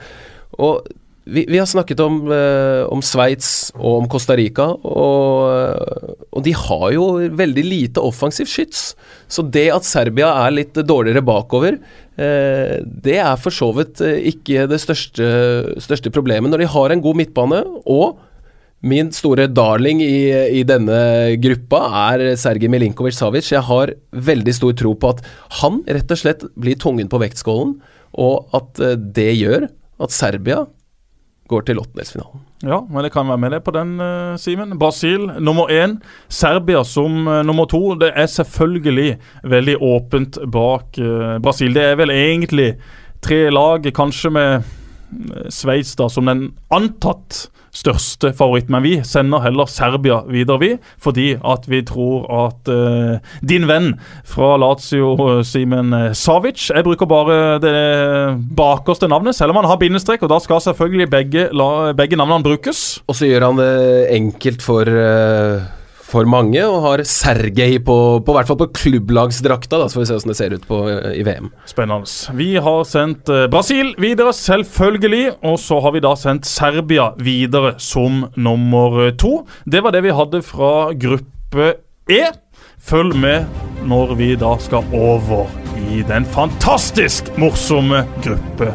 Og vi, vi har snakket om, eh, om Sveits og om Costa Rica, og, og de har jo veldig lite offensivt skyts. Så det at Serbia er litt dårligere bakover, eh, det er for så vidt eh, ikke det største, største problemet. Når de har en god midtbane, og Min store darling i, i denne gruppa er Sergej Milinkovic Savic. Jeg har veldig stor tro på at han rett og slett blir tungen på vektskålen, og at eh, det gjør at Serbia går til åttendelsfinalen. Ja, men det kan være med det på den, uh, Simen. Brasil nummer én. Serbia som uh, nummer to. Det er selvfølgelig veldig åpent bak uh, Brasil. Det er vel egentlig tre lag, kanskje med Sveits da som den antatt største favoritt, Men vi sender heller Serbia videre, vi. Fordi at vi tror at uh, din venn fra Lazio, uh, Simen uh, Savic Jeg bruker bare det bakerste navnet, selv om han har bindestrek. Og da skal selvfølgelig begge, la, begge navnene brukes. Og så gjør han det enkelt for, eh, for mange, og har Sergej på, på hvert fall på klubblagsdrakta, da, så får vi se hvordan det ser ut på, eh, i VM. Spennende. Vi har sendt eh, Brasil videre, selvfølgelig. Og så har vi da sendt Serbia videre som nummer to. Det var det vi hadde fra gruppe E. Følg med når vi da skal over i den fantastisk morsomme gruppe